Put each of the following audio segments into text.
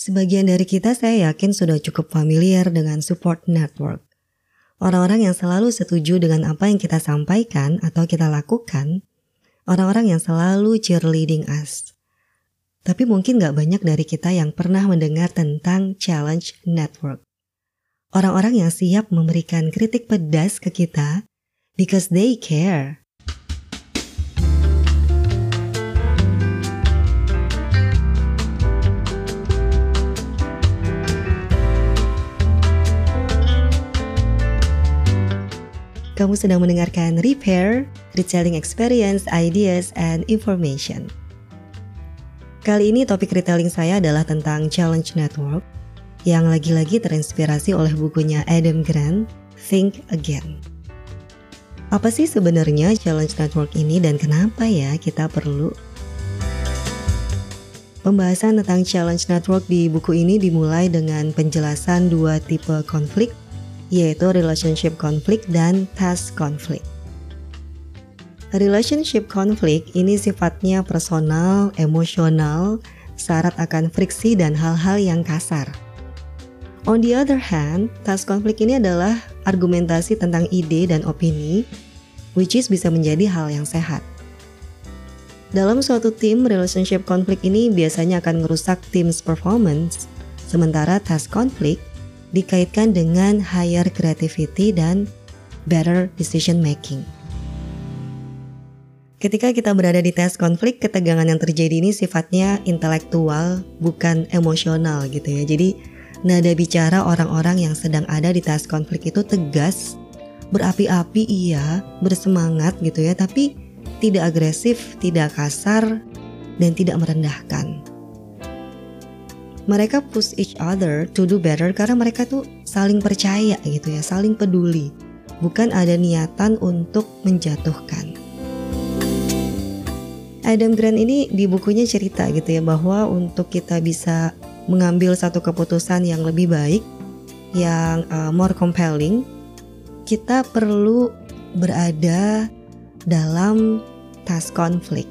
Sebagian dari kita saya yakin sudah cukup familiar dengan support network. Orang-orang yang selalu setuju dengan apa yang kita sampaikan atau kita lakukan, orang-orang yang selalu cheerleading us. Tapi mungkin gak banyak dari kita yang pernah mendengar tentang challenge network. Orang-orang yang siap memberikan kritik pedas ke kita because they care. Kamu sedang mendengarkan Repair, Retailing Experience, Ideas, and Information. Kali ini topik retailing saya adalah tentang Challenge Network yang lagi-lagi terinspirasi oleh bukunya Adam Grant, Think Again. Apa sih sebenarnya Challenge Network ini dan kenapa ya kita perlu? Pembahasan tentang Challenge Network di buku ini dimulai dengan penjelasan dua tipe konflik yaitu relationship conflict dan task conflict. Relationship conflict ini sifatnya personal, emosional, syarat akan friksi dan hal-hal yang kasar. On the other hand, task conflict ini adalah argumentasi tentang ide dan opini, which is bisa menjadi hal yang sehat. Dalam suatu tim, relationship conflict ini biasanya akan merusak tim's performance, sementara task conflict dikaitkan dengan higher creativity dan better decision making. Ketika kita berada di tes konflik, ketegangan yang terjadi ini sifatnya intelektual, bukan emosional gitu ya. Jadi nada bicara orang-orang yang sedang ada di tes konflik itu tegas, berapi-api iya, bersemangat gitu ya, tapi tidak agresif, tidak kasar, dan tidak merendahkan mereka push each other to do better karena mereka tuh saling percaya gitu ya, saling peduli. Bukan ada niatan untuk menjatuhkan. Adam Grant ini di bukunya cerita gitu ya bahwa untuk kita bisa mengambil satu keputusan yang lebih baik, yang uh, more compelling, kita perlu berada dalam task konflik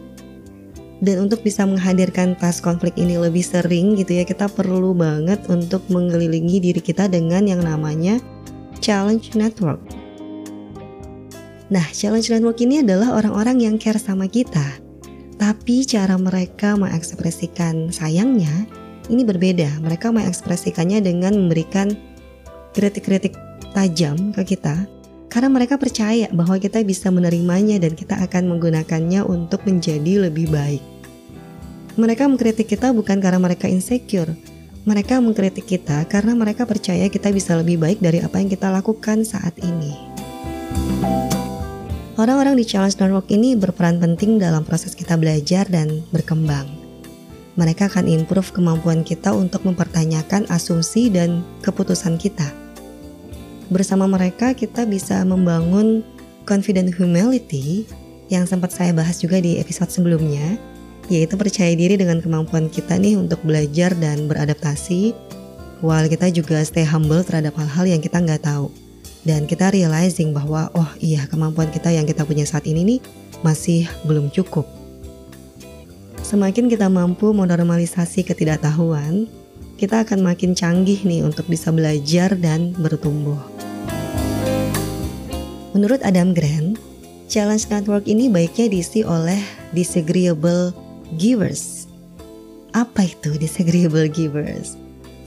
dan untuk bisa menghadirkan tas konflik ini lebih sering gitu ya kita perlu banget untuk mengelilingi diri kita dengan yang namanya challenge network. Nah, challenge network ini adalah orang-orang yang care sama kita. Tapi cara mereka mengekspresikan sayangnya ini berbeda. Mereka mengekspresikannya dengan memberikan kritik-kritik tajam ke kita karena mereka percaya bahwa kita bisa menerimanya dan kita akan menggunakannya untuk menjadi lebih baik. Mereka mengkritik kita bukan karena mereka insecure. Mereka mengkritik kita karena mereka percaya kita bisa lebih baik dari apa yang kita lakukan saat ini. Orang-orang di Challenge Network ini berperan penting dalam proses kita belajar dan berkembang. Mereka akan improve kemampuan kita untuk mempertanyakan asumsi dan keputusan kita bersama mereka kita bisa membangun confident humility yang sempat saya bahas juga di episode sebelumnya, yaitu percaya diri dengan kemampuan kita nih untuk belajar dan beradaptasi, while kita juga stay humble terhadap hal-hal yang kita nggak tahu. Dan kita realizing bahwa, oh iya kemampuan kita yang kita punya saat ini nih masih belum cukup. Semakin kita mampu menormalisasi ketidaktahuan, kita akan makin canggih nih untuk bisa belajar dan bertumbuh. Menurut Adam Grant, challenge network ini baiknya diisi oleh disagreeable givers. Apa itu disagreeable givers?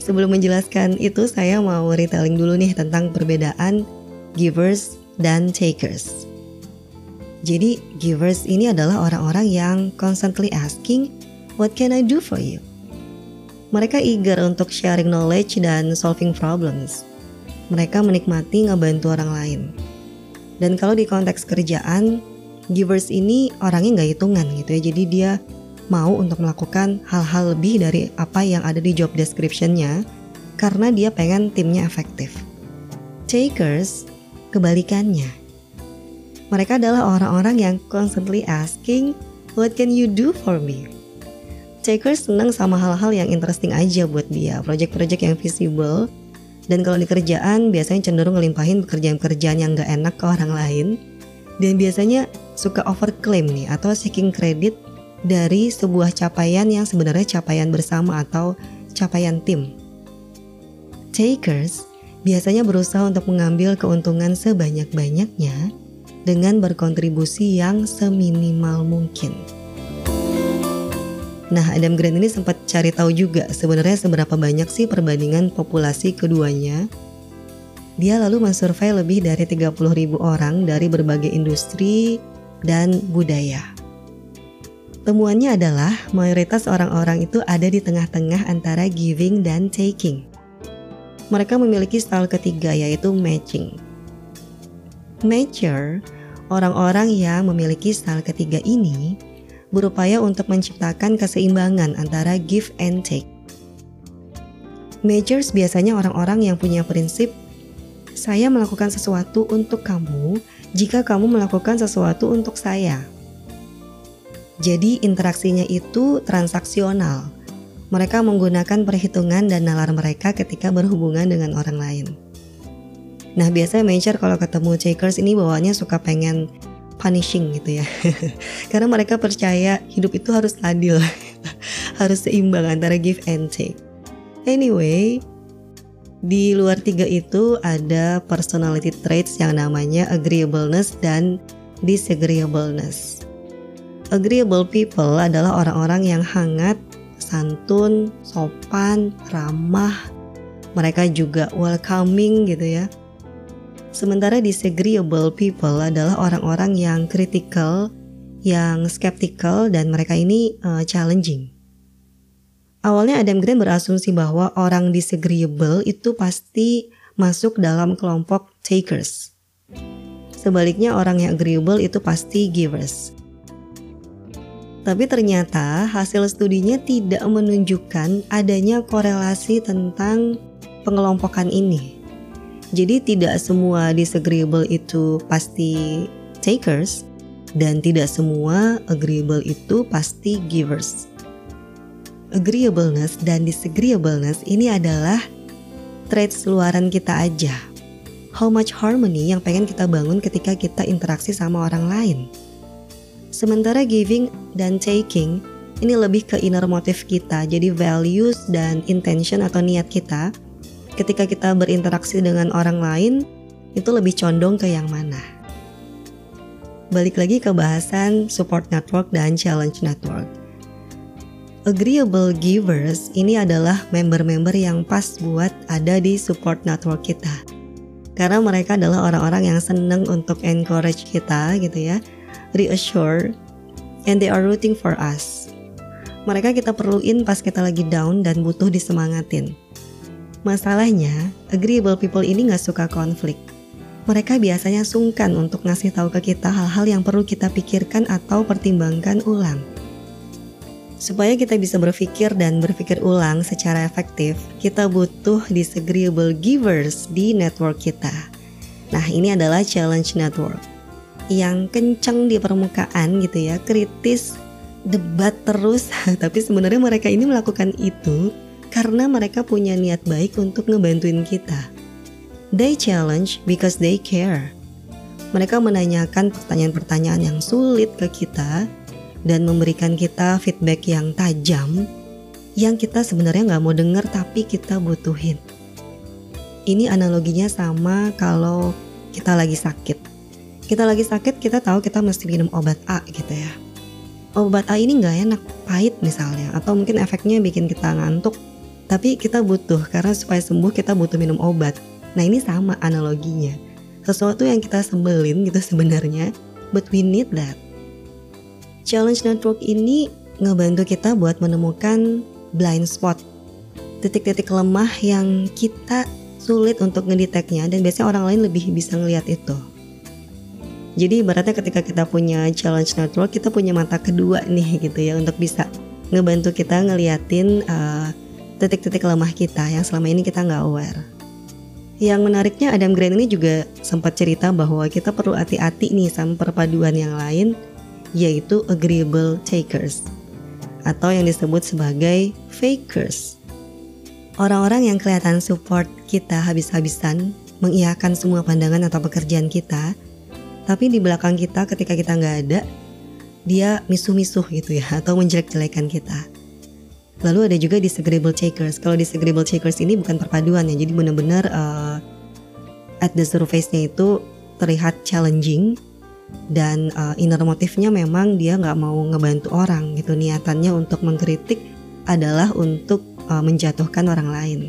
Sebelum menjelaskan itu, saya mau retelling dulu nih tentang perbedaan givers dan takers. Jadi, givers ini adalah orang-orang yang constantly asking, "What can I do for you?" Mereka eager untuk sharing knowledge dan solving problems. Mereka menikmati ngebantu orang lain. Dan kalau di konteks kerjaan, givers ini orangnya nggak hitungan gitu ya. Jadi dia mau untuk melakukan hal-hal lebih dari apa yang ada di job description-nya karena dia pengen timnya efektif. Takers kebalikannya. Mereka adalah orang-orang yang constantly asking, "What can you do for me?" Takers senang sama hal-hal yang interesting aja buat dia, project-project yang visible dan kalau di kerjaan biasanya cenderung ngelimpahin pekerjaan-pekerjaan yang gak enak ke orang lain. Dan biasanya suka overclaim nih atau seeking credit dari sebuah capaian yang sebenarnya capaian bersama atau capaian tim. Takers biasanya berusaha untuk mengambil keuntungan sebanyak-banyaknya dengan berkontribusi yang seminimal mungkin. Nah, Adam Grant ini sempat cari tahu juga sebenarnya seberapa banyak sih perbandingan populasi keduanya. Dia lalu mensurvei lebih dari 30 ribu orang dari berbagai industri dan budaya. Temuannya adalah mayoritas orang-orang itu ada di tengah-tengah antara giving dan taking. Mereka memiliki style ketiga yaitu matching. Matcher, orang-orang yang memiliki style ketiga ini berupaya untuk menciptakan keseimbangan antara give and take. Majors biasanya orang-orang yang punya prinsip saya melakukan sesuatu untuk kamu jika kamu melakukan sesuatu untuk saya. Jadi interaksinya itu transaksional. Mereka menggunakan perhitungan dan nalar mereka ketika berhubungan dengan orang lain. Nah biasanya major kalau ketemu takers ini bawaannya suka pengen punishing gitu ya. Karena mereka percaya hidup itu harus adil, harus seimbang antara give and take. Anyway, di luar tiga itu ada personality traits yang namanya agreeableness dan disagreeableness. Agreeable people adalah orang-orang yang hangat, santun, sopan, ramah. Mereka juga welcoming gitu ya Sementara disagreeable people adalah orang-orang yang critical, yang skeptical dan mereka ini uh, challenging. Awalnya Adam Grant berasumsi bahwa orang disagreeable itu pasti masuk dalam kelompok takers. Sebaliknya orang yang agreeable itu pasti givers. Tapi ternyata hasil studinya tidak menunjukkan adanya korelasi tentang pengelompokan ini. Jadi tidak semua disagreeable itu pasti takers dan tidak semua agreeable itu pasti givers. Agreeableness dan disagreeableness ini adalah traits luaran kita aja. How much harmony yang pengen kita bangun ketika kita interaksi sama orang lain. Sementara giving dan taking ini lebih ke inner motive kita, jadi values dan intention atau niat kita ketika kita berinteraksi dengan orang lain itu lebih condong ke yang mana. Balik lagi ke bahasan support network dan challenge network. Agreeable givers ini adalah member-member yang pas buat ada di support network kita. Karena mereka adalah orang-orang yang seneng untuk encourage kita gitu ya, reassure, and they are rooting for us. Mereka kita perluin pas kita lagi down dan butuh disemangatin. Masalahnya, agreeable people ini gak suka konflik. Mereka biasanya sungkan untuk ngasih tahu ke kita hal-hal yang perlu kita pikirkan atau pertimbangkan ulang. Supaya kita bisa berpikir dan berpikir ulang secara efektif, kita butuh disagreeable givers di network kita. Nah, ini adalah challenge network yang kencang di permukaan gitu ya, kritis, debat terus, tapi sebenarnya mereka ini melakukan itu karena mereka punya niat baik untuk ngebantuin kita. They challenge because they care. Mereka menanyakan pertanyaan-pertanyaan yang sulit ke kita dan memberikan kita feedback yang tajam yang kita sebenarnya nggak mau dengar tapi kita butuhin. Ini analoginya sama kalau kita lagi sakit. Kita lagi sakit, kita tahu kita mesti minum obat A gitu ya. Obat A ini nggak enak, pahit misalnya, atau mungkin efeknya bikin kita ngantuk tapi kita butuh karena supaya sembuh kita butuh minum obat. Nah ini sama analoginya. Sesuatu yang kita sembelin gitu sebenarnya, but we need that. Challenge Network ini ngebantu kita buat menemukan blind spot. Titik-titik lemah yang kita sulit untuk ngedeteknya dan biasanya orang lain lebih bisa ngelihat itu. Jadi ibaratnya ketika kita punya challenge network, kita punya mata kedua nih gitu ya untuk bisa ngebantu kita ngeliatin uh, titik-titik lemah kita yang selama ini kita nggak aware. Yang menariknya Adam Grant ini juga sempat cerita bahwa kita perlu hati-hati nih sama perpaduan yang lain yaitu agreeable takers atau yang disebut sebagai fakers. Orang-orang yang kelihatan support kita habis-habisan mengiyakan semua pandangan atau pekerjaan kita, tapi di belakang kita ketika kita nggak ada, dia misuh-misuh gitu ya atau menjelek-jelekan kita. Lalu ada juga disagreeable takers. Kalau disagreeable takers ini bukan perpaduan ya, jadi benar-benar uh, at the surface-nya itu terlihat challenging dan uh, inner motifnya memang dia nggak mau ngebantu orang gitu. Niatannya untuk mengkritik adalah untuk uh, menjatuhkan orang lain.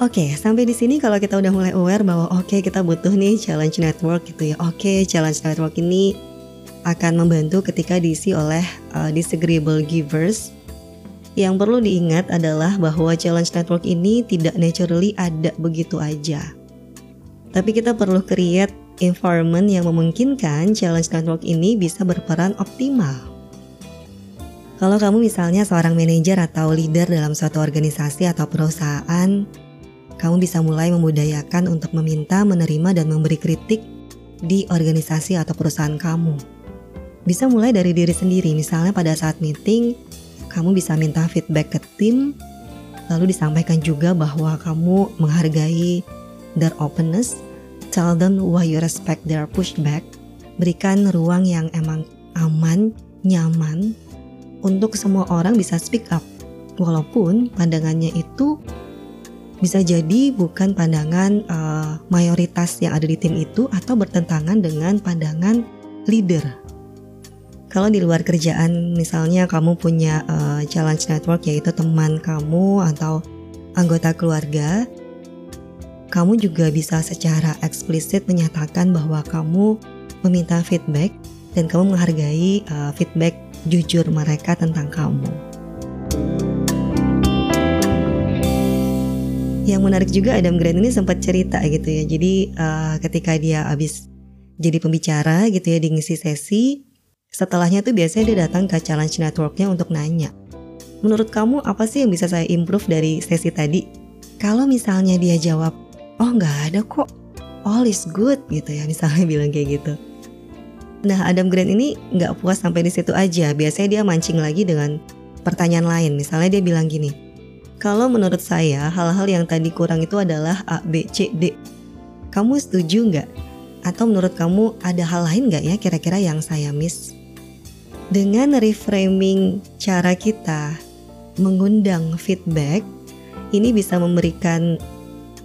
Oke, okay, sampai di sini kalau kita udah mulai aware bahwa oke okay, kita butuh nih challenge network gitu ya. Oke, okay, challenge network ini akan membantu ketika diisi oleh uh, disagreeable givers yang perlu diingat adalah bahwa challenge network ini tidak naturally ada begitu aja. Tapi kita perlu create environment yang memungkinkan challenge network ini bisa berperan optimal. Kalau kamu misalnya seorang manajer atau leader dalam suatu organisasi atau perusahaan, kamu bisa mulai memudayakan untuk meminta, menerima, dan memberi kritik di organisasi atau perusahaan kamu. Bisa mulai dari diri sendiri, misalnya pada saat meeting, kamu bisa minta feedback ke tim, lalu disampaikan juga bahwa kamu menghargai their openness, tell them why you respect their pushback, berikan ruang yang emang aman, nyaman untuk semua orang bisa speak up. Walaupun pandangannya itu bisa jadi bukan pandangan uh, mayoritas yang ada di tim itu atau bertentangan dengan pandangan leader kalau di luar kerjaan misalnya kamu punya uh, challenge network yaitu teman kamu atau anggota keluarga, kamu juga bisa secara eksplisit menyatakan bahwa kamu meminta feedback dan kamu menghargai uh, feedback jujur mereka tentang kamu. Yang menarik juga Adam Grant ini sempat cerita gitu ya. Jadi uh, ketika dia habis jadi pembicara gitu ya di ngisi sesi, Setelahnya tuh biasanya dia datang ke challenge networknya untuk nanya. Menurut kamu apa sih yang bisa saya improve dari sesi tadi? Kalau misalnya dia jawab, oh nggak ada kok, all is good gitu ya misalnya bilang kayak gitu. Nah Adam Grant ini nggak puas sampai di situ aja. Biasanya dia mancing lagi dengan pertanyaan lain. Misalnya dia bilang gini, kalau menurut saya hal-hal yang tadi kurang itu adalah A, B, C, D. Kamu setuju nggak? Atau menurut kamu ada hal lain nggak ya kira-kira yang saya miss? Dengan reframing cara kita mengundang feedback ini bisa memberikan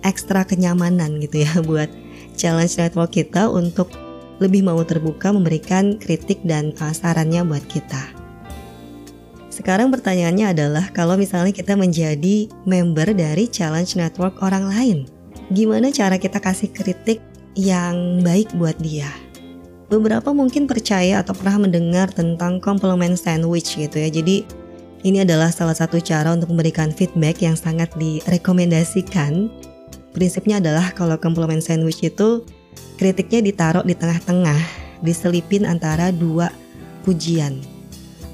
ekstra kenyamanan gitu ya buat challenge network kita untuk lebih mau terbuka memberikan kritik dan uh, sarannya buat kita. Sekarang pertanyaannya adalah kalau misalnya kita menjadi member dari challenge network orang lain, gimana cara kita kasih kritik yang baik buat dia? Beberapa mungkin percaya atau pernah mendengar tentang compliment sandwich gitu ya. Jadi ini adalah salah satu cara untuk memberikan feedback yang sangat direkomendasikan. Prinsipnya adalah kalau compliment sandwich itu kritiknya ditaruh di tengah-tengah, diselipin antara dua pujian.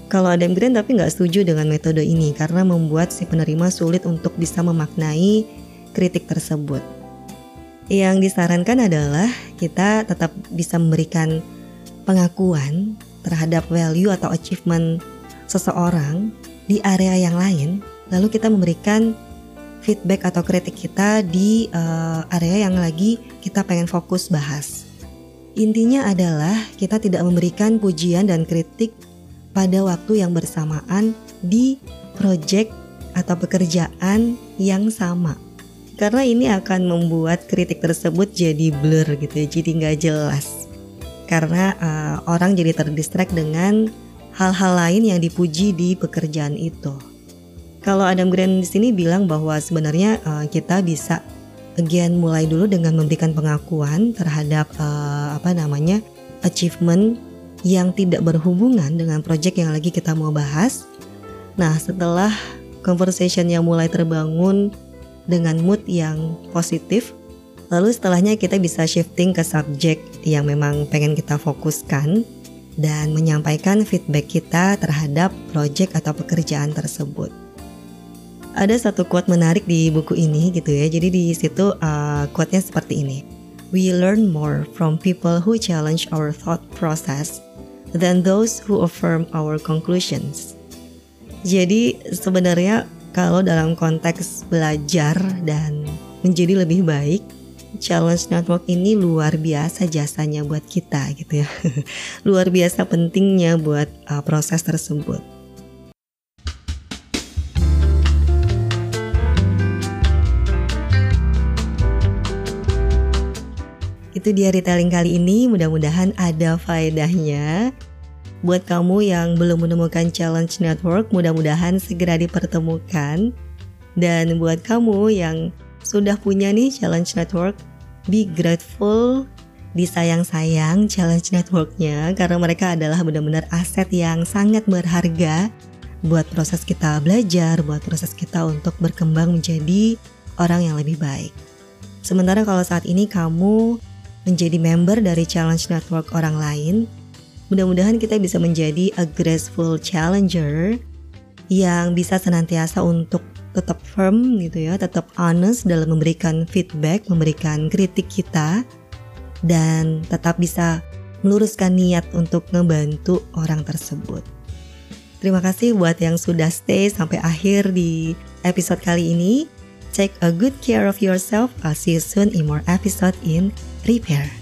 Kalau Adam Grant tapi nggak setuju dengan metode ini karena membuat si penerima sulit untuk bisa memaknai kritik tersebut. Yang disarankan adalah kita tetap bisa memberikan pengakuan terhadap value atau achievement seseorang di area yang lain, lalu kita memberikan feedback atau kritik kita di uh, area yang lagi kita pengen fokus bahas. Intinya adalah kita tidak memberikan pujian dan kritik pada waktu yang bersamaan di project atau pekerjaan yang sama karena ini akan membuat kritik tersebut jadi blur gitu ya, jadi nggak jelas. Karena uh, orang jadi terdistract dengan hal-hal lain yang dipuji di pekerjaan itu. Kalau Adam Grant di sini bilang bahwa sebenarnya uh, kita bisa again mulai dulu dengan memberikan pengakuan terhadap uh, apa namanya achievement yang tidak berhubungan dengan project yang lagi kita mau bahas. Nah, setelah conversation yang mulai terbangun dengan mood yang positif. Lalu setelahnya kita bisa shifting ke subjek yang memang pengen kita fokuskan dan menyampaikan feedback kita terhadap project atau pekerjaan tersebut. Ada satu quote menarik di buku ini gitu ya. Jadi di situ uh, quote-nya seperti ini. We learn more from people who challenge our thought process than those who affirm our conclusions. Jadi sebenarnya kalau dalam konteks belajar dan menjadi lebih baik Challenge Network ini luar biasa jasanya buat kita gitu ya. Luar biasa pentingnya buat uh, proses tersebut. Itu dia retailing kali ini, mudah-mudahan ada faedahnya. Buat kamu yang belum menemukan challenge network, mudah-mudahan segera dipertemukan. Dan buat kamu yang sudah punya nih challenge network, be grateful, disayang-sayang challenge networknya karena mereka adalah benar-benar aset yang sangat berharga buat proses kita belajar, buat proses kita untuk berkembang menjadi orang yang lebih baik. Sementara kalau saat ini kamu menjadi member dari challenge network orang lain, mudah-mudahan kita bisa menjadi a graceful challenger yang bisa senantiasa untuk tetap firm gitu ya, tetap honest dalam memberikan feedback, memberikan kritik kita dan tetap bisa meluruskan niat untuk ngebantu orang tersebut. Terima kasih buat yang sudah stay sampai akhir di episode kali ini. Take a good care of yourself. I'll see you soon in more episode in Repair.